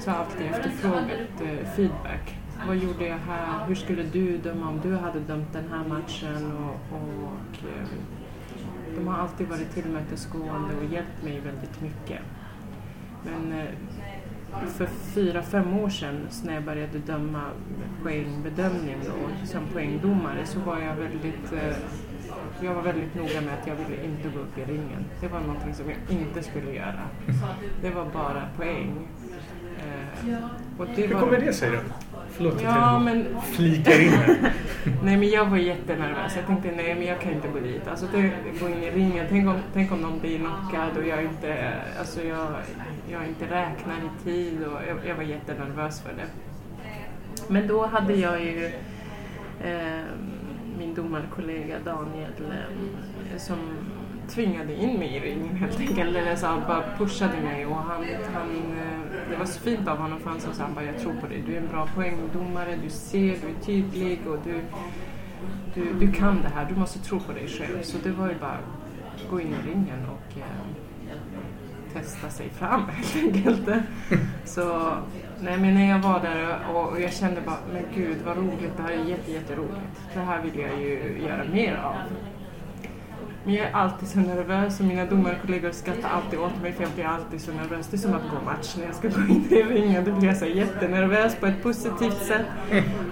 Så har jag alltid efterfrågat eh, feedback. Vad gjorde jag här? Hur skulle du döma om du hade dömt den här matchen? Och, och eh, de har alltid varit tillmötesgående och hjälpt mig väldigt mycket. Men eh, för fyra, fem år sedan när jag började döma poängbedömning då, som poängdomare så var jag väldigt eh, jag var väldigt noga med att jag ville inte gå upp i ringen. Det var någonting som jag inte skulle göra. Det var bara poäng. Eh, och det Hur kommer det sig då? Förlåt att ja, jag men... flikar in här. nej men jag var jättenervös. Jag tänkte nej men jag kan inte gå dit. Alltså gå in i ringen. Tänk om, tänk om någon blir knockad och jag inte, alltså jag, jag inte räknar i tid. Och jag, jag var jättenervös för det. Men då hade jag ju eh, min domarkollega Daniel eh, som tvingade in mig i ringen helt enkelt. Eller så han bara pushade mig och han, han, eh, det var så fint av honom för han sa så han bara jag tror på dig. Du är en bra poängdomare, du ser, du är tydlig och du, du, du kan det här. Du måste tro på dig själv. Så det var ju bara att gå in i ringen och eh, testa sig fram helt enkelt. Så nej, men när jag var där och, och jag kände bara, men gud vad roligt, det här är jätte, jätteroligt. Det här vill jag ju göra mer av. Men jag är alltid så nervös och mina domarkollegor skrattar alltid åt mig för jag blir alltid så nervös. Det är som att gå match när jag ska gå in i ringen. Då blir jag så jättenervös på ett positivt sätt.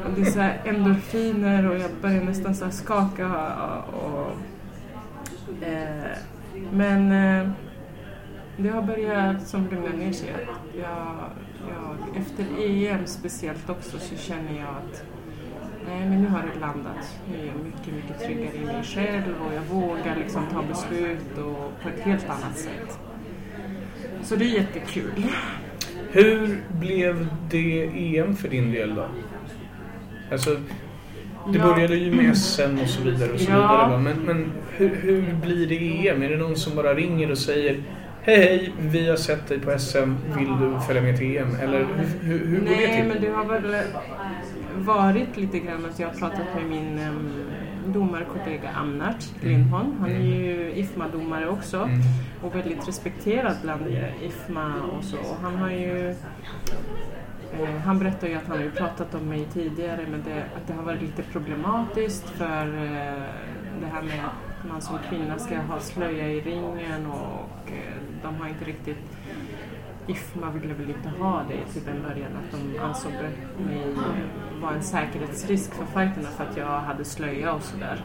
Och det är så här endorfiner och jag börjar nästan så skaka. Och, och eh, men eh, det har börjat som lugna ner sig. Jag, jag, efter EM speciellt också så känner jag att Nej, men nu har det landat. Nu är jag mycket, mycket tryggare i mig själv och jag vågar liksom ta beslut och på ett helt annat sätt. Så det är jättekul. Hur blev det EM för din del då? Alltså, det ja. började ju med SM och så vidare. Och så ja. vidare men, men hur, hur blir det EM? Är det någon som bara ringer och säger Hej hej, vi har sett dig på SM, vill du följa med till EM? Eller hur, hur går Nej, det till? men det har väl varit lite grann att jag har pratat med min um, domarkollega Amnart Lindholm. Han är ju IFMA-domare också mm. och väldigt respekterad bland IFMA och så. Och han har ju eh, han berättade ju att han har pratat om mig tidigare men det, att det har varit lite problematiskt för eh, det här med att man som kvinna ska ha slöja i ringen och eh, de har inte riktigt IFMA ville väl inte ha det till typ en början, att de ansåg mig vara en säkerhetsrisk för fighterna för att jag hade slöja och sådär.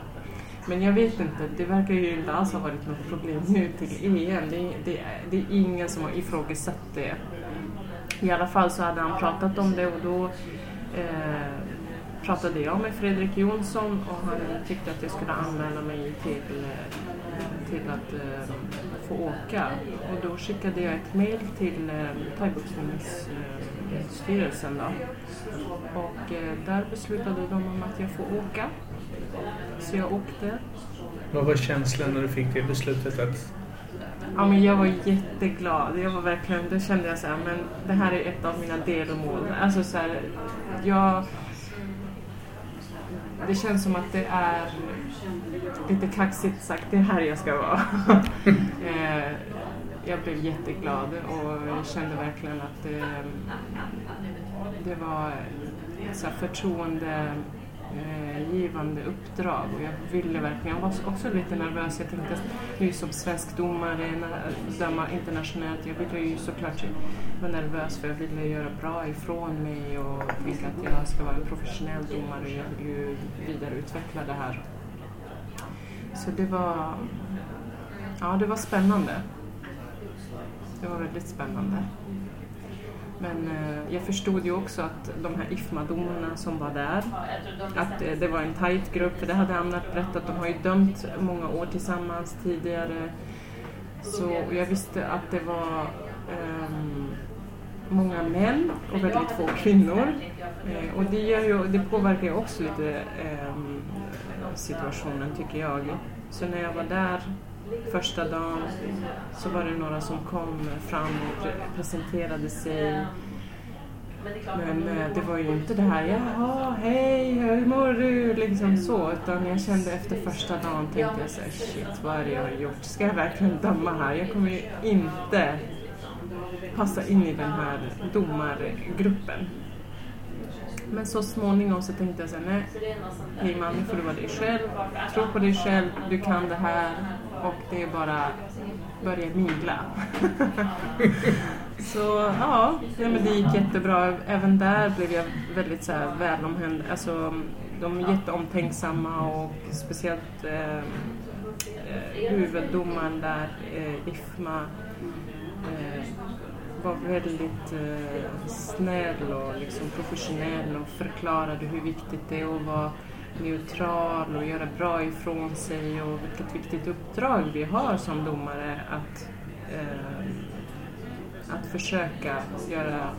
Men jag vet inte, det verkar ju inte alls ha varit något problem nu till EM. Det är, det, det är ingen som har ifrågasatt det. I alla fall så hade han pratat om det och då eh, pratade jag med Fredrik Jonsson och han tyckte att jag skulle anmäla mig till, eh, till att eh, få åka. Och då skickade jag ett mail till eh, thaiboxningsstyrelsen då. Och eh, där beslutade de om att jag får åka. Så jag åkte. Vad var känslan när du fick det beslutet? Att... Ja, men jag var jätteglad. Jag var verkligen, då kände jag så här, men det här är ett av mina delmål. Alltså så här, jag... Det känns som att det är lite kaxigt sagt, det är här jag ska vara. Eh, jag blev jätteglad och kände verkligen att det, det var ett Eh, givande uppdrag och jag ville verkligen, jag var också lite nervös. Jag tänkte, nu som svensk domare, döma internationellt, jag ville ju såklart vara nervös för jag ville göra bra ifrån mig och ville att jag ska vara en professionell domare och jag vill ju vidareutveckla det här. Så det var, ja det var spännande. Det var väldigt spännande. Men eh, jag förstod ju också att de här IFMA-domarna som var där, att eh, det var en tight grupp, för det hade Amnat berättat, de har ju dömt många år tillsammans tidigare. Så jag visste att det var ehm, många män och väldigt få kvinnor. Eh, och det, gör ju, det påverkar ju också lite eh, situationen tycker jag. Så när jag var där första dagen så var det några som kom fram och presenterade sig. Men eh, det var ju inte det här, jaha, hej, hur mår du? Liksom så. Utan jag kände efter första dagen, tänkte jag så här, shit, vad är det jag har gjort? Ska jag verkligen döma här? Jag kommer ju inte passa in i den här domargruppen. Men så småningom så tänkte jag så här, nej, hej man, nu får du vara dig själv. Tro på dig själv, du kan det här. Och det är bara börja mingla. så ja, ja men det gick jättebra. Även där blev jag väldigt så här välomhänd. Alltså, de är jätteomtänksamma och speciellt eh, eh, huvuddomaren där, eh, IFMA, eh, var väldigt eh, snäll och liksom professionell och förklarade hur viktigt det är att vara neutral och göra bra ifrån sig och vilket viktigt uppdrag vi har som domare att, eh, att försöka göra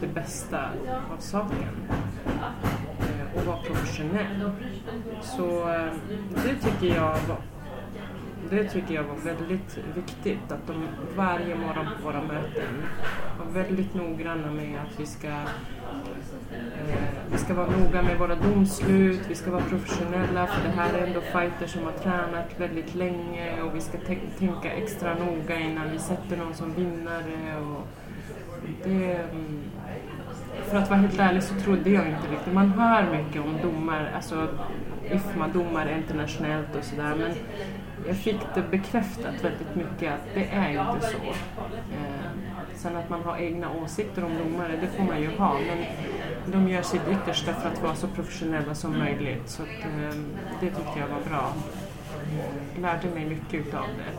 det bästa av saken eh, och vara professionell. Så eh, det tycker jag var det tycker jag var väldigt viktigt att de varje morgon på våra möten var väldigt noggranna med att vi ska eh, vi ska vara noga med våra domslut, vi ska vara professionella för det här är ändå fighter som har tränat väldigt länge och vi ska tänka extra noga innan vi sätter någon som vinnare. Och det, mm, för att vara helt ärlig så trodde jag inte riktigt. Man hör mycket om domar, alltså Ifma-domar internationellt och sådär men jag fick det bekräftat väldigt mycket att det är inte så. Eh, sen att man har egna åsikter om domare, det får man ju ha men de gör sitt yttersta för att vara så professionella som möjligt så att, eh, det tyckte jag var bra. Jag lärde mig mycket utav det.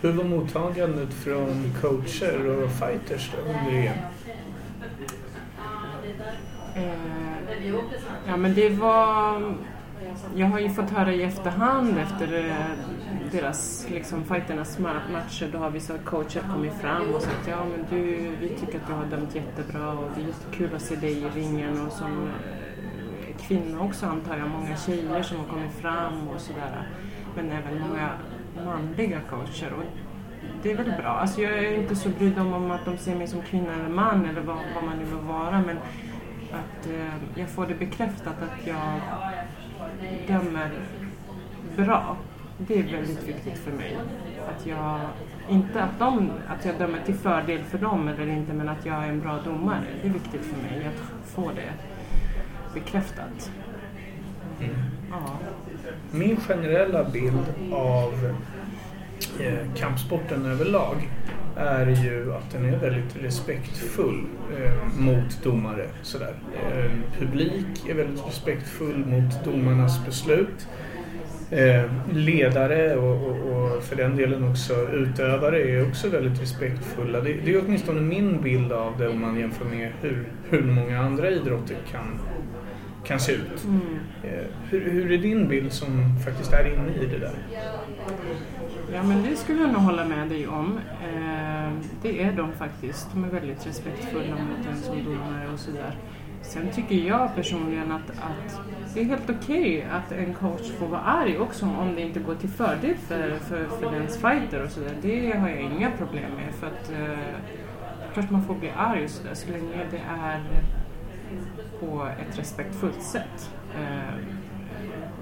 Hur var mottagandet från coacher och fighters under EM? Eh, ja men det var... Jag har ju fått höra i efterhand efter eh, deras, liksom fighternas matcher, då har vissa coacher kommit fram och sagt ja men du, vi tycker att du har dömt jättebra och det är jättekul att se dig i ringen och som eh, kvinna också antar jag, många tjejer som har kommit fram och sådär. Men även många manliga coacher. Och det är väl bra. Alltså jag är inte så brydd om, om att de ser mig som kvinna eller man eller vad, vad man nu vill vara men att eh, jag får det bekräftat att jag dömer bra. Det är väldigt viktigt för mig. Att jag, inte att, de, att jag dömer till fördel för dem eller inte men att jag är en bra domare. Det är viktigt för mig att få det bekräftat. Ja. Min generella bild av eh, kampsporten överlag är ju att den är väldigt respektfull eh, mot domare. Sådär. Eh, publik är väldigt respektfull mot domarnas beslut. Eh, ledare och, och, och för den delen också utövare är också väldigt respektfulla. Det, det är åtminstone min bild av det om man jämför med hur, hur många andra idrotter kan, kan se ut. Mm. Eh, hur, hur är din bild som faktiskt är inne i det där? Ja, men det skulle jag nog hålla med dig om. Eh, det är de faktiskt. De är väldigt respektfulla mot en som domare och sådär. Sen tycker jag personligen att, att det är helt okej att en coach får vara arg också om det inte går till fördel för, för, för dens fighter och sådär. Det har jag inga problem med för att eh, klart man får bli arg och sådär så länge det är på ett respektfullt sätt. Eh,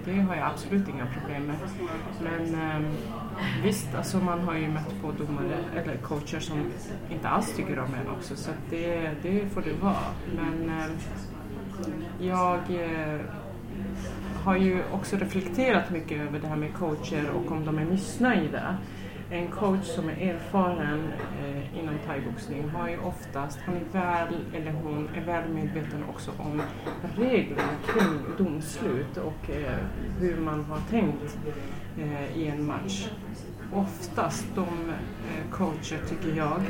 det har jag absolut inga problem med. Men eh, visst, alltså man har ju mött på domare eller coacher som inte alls tycker om en också så det, det får det vara. Men eh, jag eh, har ju också reflekterat mycket över det här med coacher och om de är missnöjda. En coach som är erfaren eh, inom thaiboxning har ju oftast, han är väl, eller hon är väl medveten också om reglerna kring domslut och eh, hur man har tänkt eh, i en match. oftast de eh, coacher, tycker jag,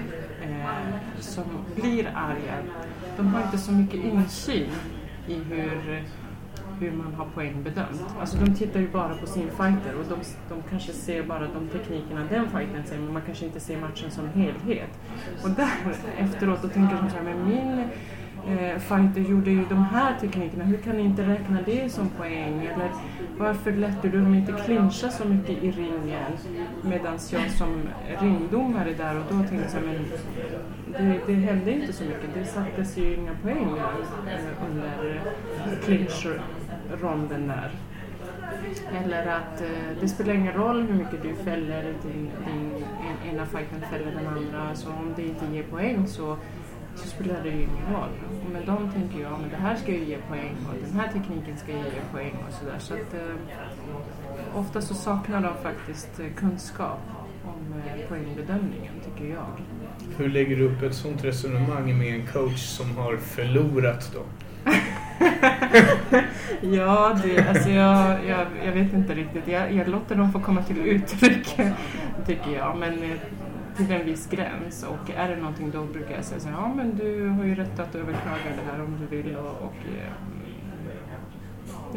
eh, som blir arga, de har inte så mycket insyn i hur, hur man har poäng bedömt. Alltså de tittar ju bara på sin fighter och de, de kanske ser bara de teknikerna den fighten ser men man kanske inte ser matchen som helhet. Och där efteråt då tänker de så här, men min eh, fighter gjorde ju de här teknikerna, hur kan ni inte räkna det som poäng? Eller varför lät du dem inte clincha så mycket i ringen? Medan jag som ringdomare där och då tänkte så här, men det, det hände inte så mycket. Det sattes ju inga poäng eh, under clincher clinch-ronden där. Eller att eh, det spelar ingen roll hur mycket du fäller, din, din en, ena fighten fäller den andra. Så om det inte ger poäng så, så spelar det ju ingen roll. Men de tänker ju, ja men det här ska ju ge poäng och den här tekniken ska ju ge poäng och sådär. Så att eh, ofta så saknar de faktiskt eh, kunskap om eh, poängbedömningen, tycker jag. Hur lägger du upp ett sånt resonemang med en coach som har förlorat då? ja, det, alltså jag, jag, jag vet inte riktigt. Jag, jag låter dem få komma till uttryck, tycker jag. Men eh, till en viss gräns. Och är det någonting då brukar jag säga så här, ja men du har ju rätt att överklaga det här om du vill. Och, och eh,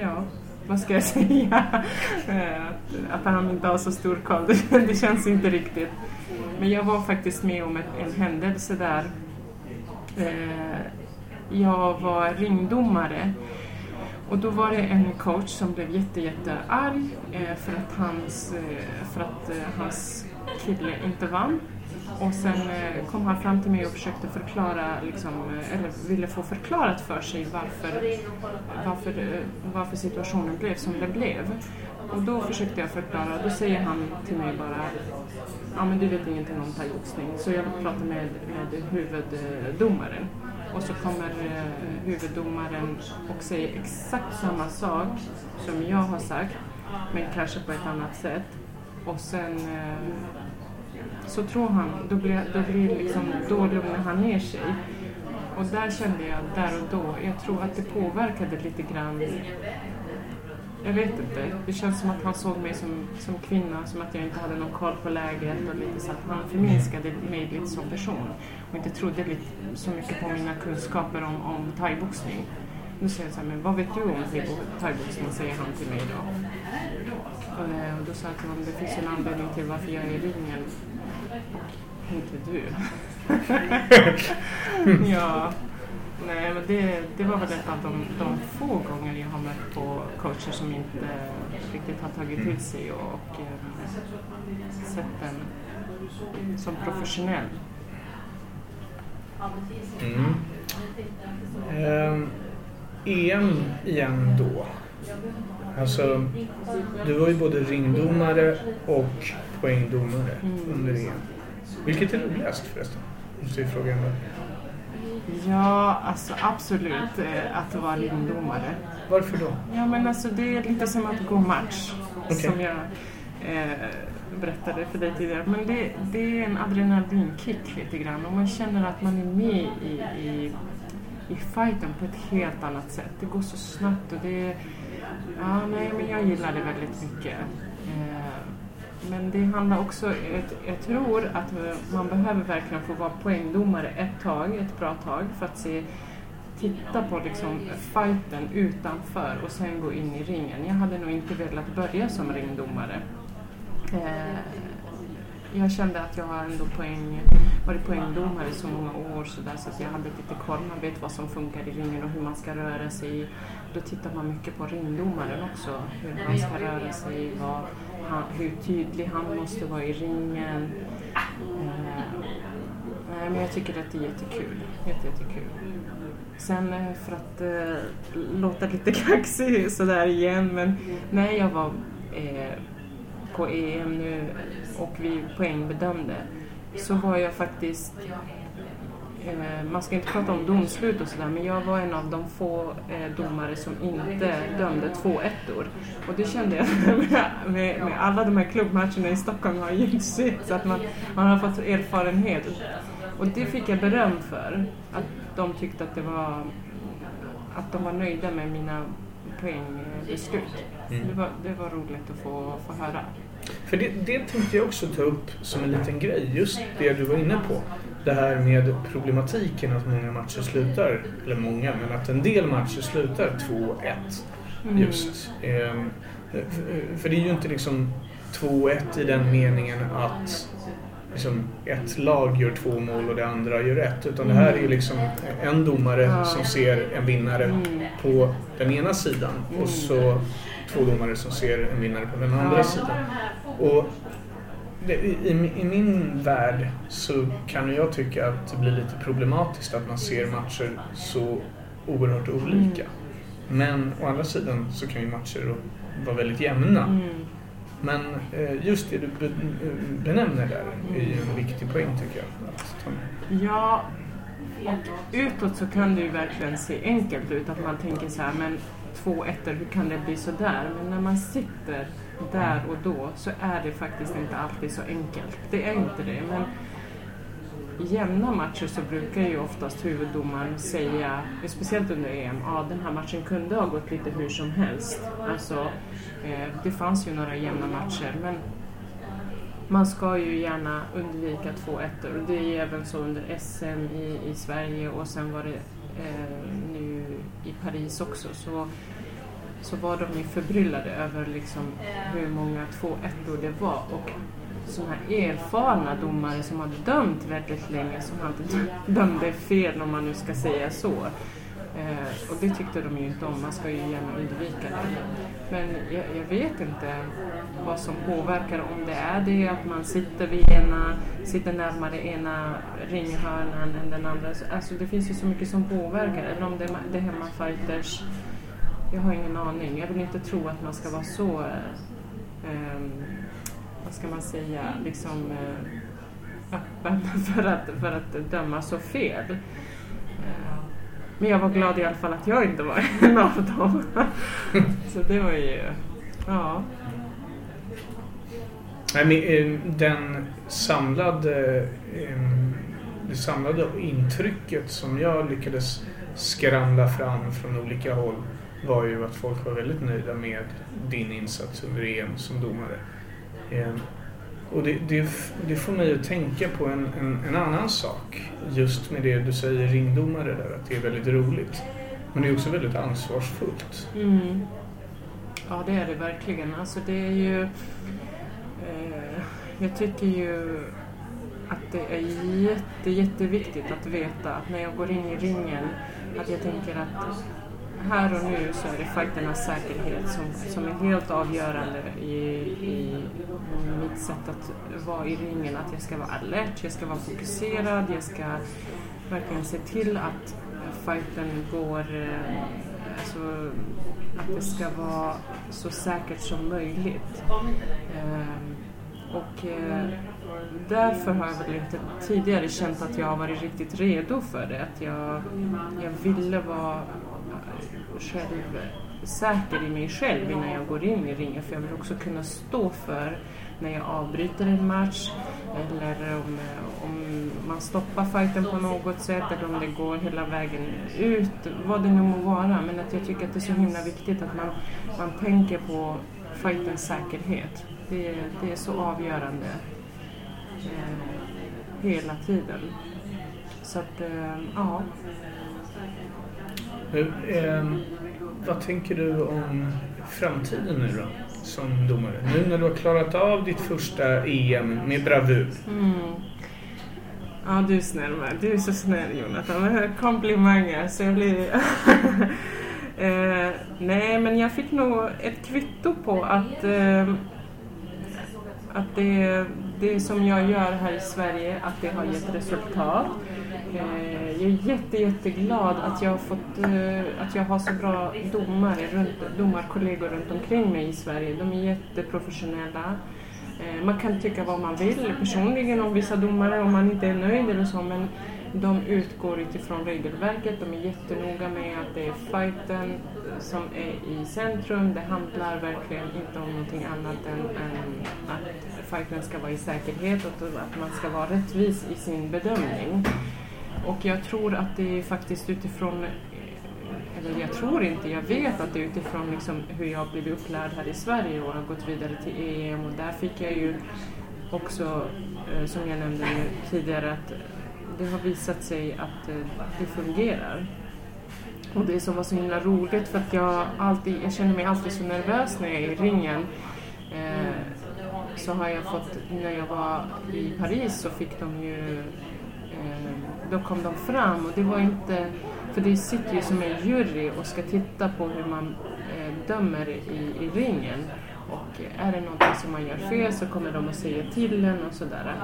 ja, vad ska jag säga? Eh, att, att han inte har så stor koll, det, det känns inte riktigt. Men jag var faktiskt med om ett, en händelse där eh, jag var ringdomare och då var det en coach som blev jätte, jätte arg eh, för att hans, eh, för att eh, hans kille inte vann. Och sen kom han fram till mig och försökte förklara, liksom, eller ville få förklarat för sig varför, varför, varför situationen blev som den blev. Och då försökte jag förklara och då säger han till mig bara ja men du vet ingenting om thaiboxning. Så jag pratar med, med huvuddomaren. Och så kommer eh, huvuddomaren och säger exakt samma sak som jag har sagt, men kanske på ett annat sätt. Och sen eh, så tror han, då blir, då blir liksom, då lugnar han ner sig. Och där kände jag, där och då, jag tror att det påverkade lite grann jag vet inte. Det känns som att han såg mig som, som kvinna, som att jag inte hade någon koll på läget och lite så att han förminskade mig lite som person och inte trodde lite, så mycket på mina kunskaper om, om thaiboxning. Nu säger jag så här, men vad vet du om thaiboxning? säger han till mig då. Och, och då sa jag till honom, det finns en anledning till varför jag är i ringen. Inte du. ja. Nej, men det, det var väl ett av de, de få gånger jag har mött på coacher som inte riktigt har tagit till sig och, och eh, sett den som professionell. Mm. Eh, EM igen då. Alltså, du var ju både ringdomare och poängdomare Mm. under EM. Vilket är roligast förresten? Måste jag fråga ändå. Ja, alltså absolut eh, att vara ringdomare. Varför då? Ja, men alltså det är lite som att gå match. Okej. Som jag eh, berättade för dig tidigare. Men det, det är en adrenalinkick lite grann. Och man känner att man är med i, i, i fighten på ett helt annat sätt. Det går så snabbt och det... Ja, nej, men jag gillar det väldigt mycket. Men det handlar också, jag, jag tror att man behöver verkligen få vara poängdomare ett tag, ett bra tag för att se titta på liksom fighten utanför och sen gå in i ringen. Jag hade nog inte velat börja som ringdomare. Eh, jag kände att jag har ändå poäng, varit poängdomare så många år så, där, så att jag hade lite koll. Man vet vad som funkar i ringen och hur man ska röra sig. Då tittar man mycket på ringdomaren också. Hur han ska röra sig, vad han, hur tydlig han måste vara i ringen. Eh, nej, men jag tycker att det är jättekul. Jätte, jättekul. Sen eh, för att eh, låta lite kaxig sådär igen, men när jag var eh, på EM nu och vi poängbedömde så var jag faktiskt man ska inte prata om domslut och sådär men jag var en av de få eh, domare som inte dömde två ettor. Och det kände jag med, med, med alla de här klubbmatcherna i Stockholm har gjort sitt så att man, man har fått erfarenhet. Och det fick jag beröm för. Att de tyckte att det var att de var nöjda med mina poängbeslut. Mm. Det, var, det var roligt att få, få höra. För det, det tänkte jag också ta upp som en liten grej. Just det du var inne på. Det här med problematiken att många matcher slutar, eller många, men att en del matcher slutar 2-1. Mm. Just. Ehm, för- det är ju inte liksom 2-1 i den meningen att liksom ett lag gör två mål och det andra gör ett. Utan det här är ju liksom en domare som ser en vinnare Mm. på den ena sidan Mm. och så två domare som ser en vinnare på den andra sidan. Och i, I min värld så kan jag tycka att det blir lite problematiskt att man ser matcher så oerhört olika. Men å andra sidan så kan ju matcher vara väldigt jämna. Mm. Men eh, just det du be- benämner där är ju en viktig poäng tycker jag. Ja, och utåt så kan det ju verkligen se enkelt ut att man tänker så här, men två ettor, hur kan det bli så där? Men när man sitter där och då så är det faktiskt inte alltid så enkelt. Det är inte det, men i jämna matcher så brukar ju oftast huvuddomaren säga, speciellt under EM, ja den här matchen kunde ha gått lite hur som helst. Alltså, eh, det fanns ju några jämna matcher, men man ska ju gärna undvika två ettor. och Det är ju även så under SM i, i Sverige och sen var det eh, nu i Paris också. Så, så var de ju förbryllade över liksom hur många två ettor det var. Och sådana här erfarna domare som har dömt väldigt länge som alltid dömde fel om man nu ska säga så. Eh, och det tyckte de ju inte om, man ska ju gärna undvika det. Men jag, jag vet inte vad som påverkar, om det är det att man sitter vid ena, sitter närmare ena ringhörnan än den andra. Så- Alltså det finns ju så mycket som påverkar, eller om det är hemmafighters. Jag har ingen aning. Jag vill inte tro att man ska vara så, eh, vad ska man säga, liksom eh, öppen för att, för att döma så fel. Eh, Men jag var glad i alla fall att jag inte var en av dem. Så det var ju, ja. Nej, men, eh, den samlade, eh, det samlade intrycket som jag lyckades skramla fram från olika håll var ju att folk var väldigt nöjda med din insats under EM som domare. Ehm, och det, det, det får mig att tänka på en, en, en annan sak. Just med det du säger ringdomare där, att det är väldigt roligt. Men det är också väldigt ansvarsfullt. Mm. Ja, det är det verkligen. Alltså det är ju... Eh, jag tycker ju att det är jätte, jätteviktigt att veta att när jag går in i ringen att jag tänker att här och nu så är det fighternas säkerhet som, som är helt avgörande i, i mitt sätt att vara i ringen. Att jag ska vara alert, jag ska vara fokuserad, jag ska verkligen se till att fighten går eh, alltså, att det ska vara så säkert som möjligt. Eh, och eh, därför har jag väl inte tidigare känt att jag har varit riktigt redo för det. Att jag, jag ville vara själv säker i mig själv innan jag går in i ringen. För jag vill också kunna stå för när jag avbryter en match eller om, om man stoppar fighten på något sätt eller om det går hela vägen ut, vad det nu må vara. Men att jag tycker att det är så himla viktigt att man, man tänker på fightens säkerhet. Det, det är så avgörande eh, hela tiden. Så att, eh, ja. Eh, vad tänker du om framtiden nu då, som domare? Nu när du har klarat av ditt första EM med bravur. Mm. Ja, du är snäll med. Du är så snäll Jonathan. Det Komplimanger. Så jag blir... eh, nej, men jag fick nog ett kvitto på att, eh, att det, det som jag gör här i Sverige, att det har gett resultat. Eh, jag är jätte, jätteglad att jag har fått, eh, att jag har så bra domare, runt, domarkollegor runt omkring mig i Sverige. De är jätteprofessionella. Eh, Man kan tycka vad man vill personligen om vissa domare om man inte är nöjd eller så men de utgår utifrån regelverket. De är jättenoga med att det är fighten som är i centrum. Det handlar verkligen inte om någonting annat än, än att fighten ska vara i säkerhet och att man ska vara rättvis i sin bedömning. Och jag tror att det är faktiskt utifrån eh, eller jag tror inte, jag vet att det är utifrån liksom hur jag har blivit upplärd här i Sverige och har gått vidare till EM och där fick jag ju också, eh, som jag nämnde tidigare, att eh, det har visat sig att det fungerar. Och det som var så himla roligt för att jag alltid, jag känner mig alltid så nervös när jag är i ringen. Eh, så har jag fått, när jag var i Paris så fick de ju, eh, då kom de fram och det var inte, för det sitter ju som en jury och ska titta på hur man eh, dömer i, i ringen. Och är det någonting som man gör fel så kommer de att säga till en och sådär.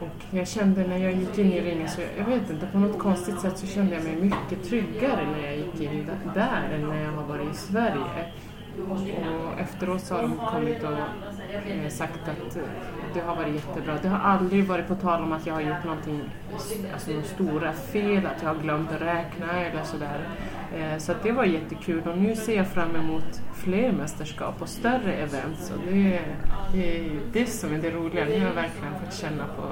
Och jag kände när jag gick in i ringen, så jag vet inte, på något konstigt sätt så kände jag mig mycket tryggare när jag gick in där än när jag har varit i Sverige. Och efteråt så har de kommit och eh, sagt att eh, det har varit jättebra. Det har aldrig varit på tal om att jag har gjort någonting, alltså några stora fel, att jag har glömt att räkna eller sådär. Eh, så att det var jättekul och nu ser jag fram emot fler mästerskap och större events. Och det, är, det är det som är det roliga. Nu har jag verkligen fått känna på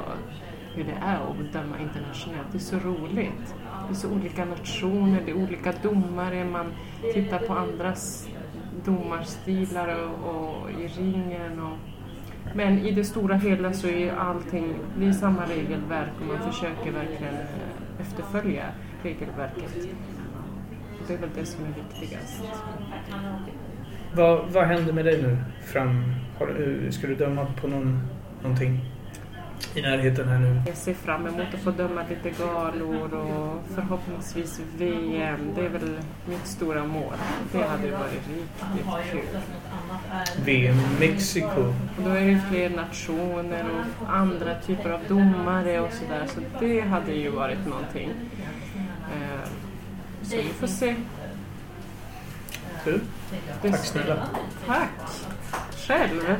hur det är att döma internationellt. Det är så roligt. Det är så olika nationer, det är olika domare, man tittar på andras domarstilar och, och i ringen. Och, men i det stora hela så är allting, det är samma regelverk och man försöker verkligen eh, efterfölja regelverket. Det är väl det som är viktigast. Vad, vad händer med dig nu? Fram, har, ska du döma på någon, någonting i närheten här nu? Jag ser fram emot att få döma lite galor och förhoppningsvis VM. Det är väl mitt stora mål. Det hade varit riktigt kul. VM Mexiko. Och då är det fler nationer och andra typer av domare och sådär. Så det hade ju varit någonting. Eh, Så vi får se. Du, Det- tack snälla. Tack! Själv.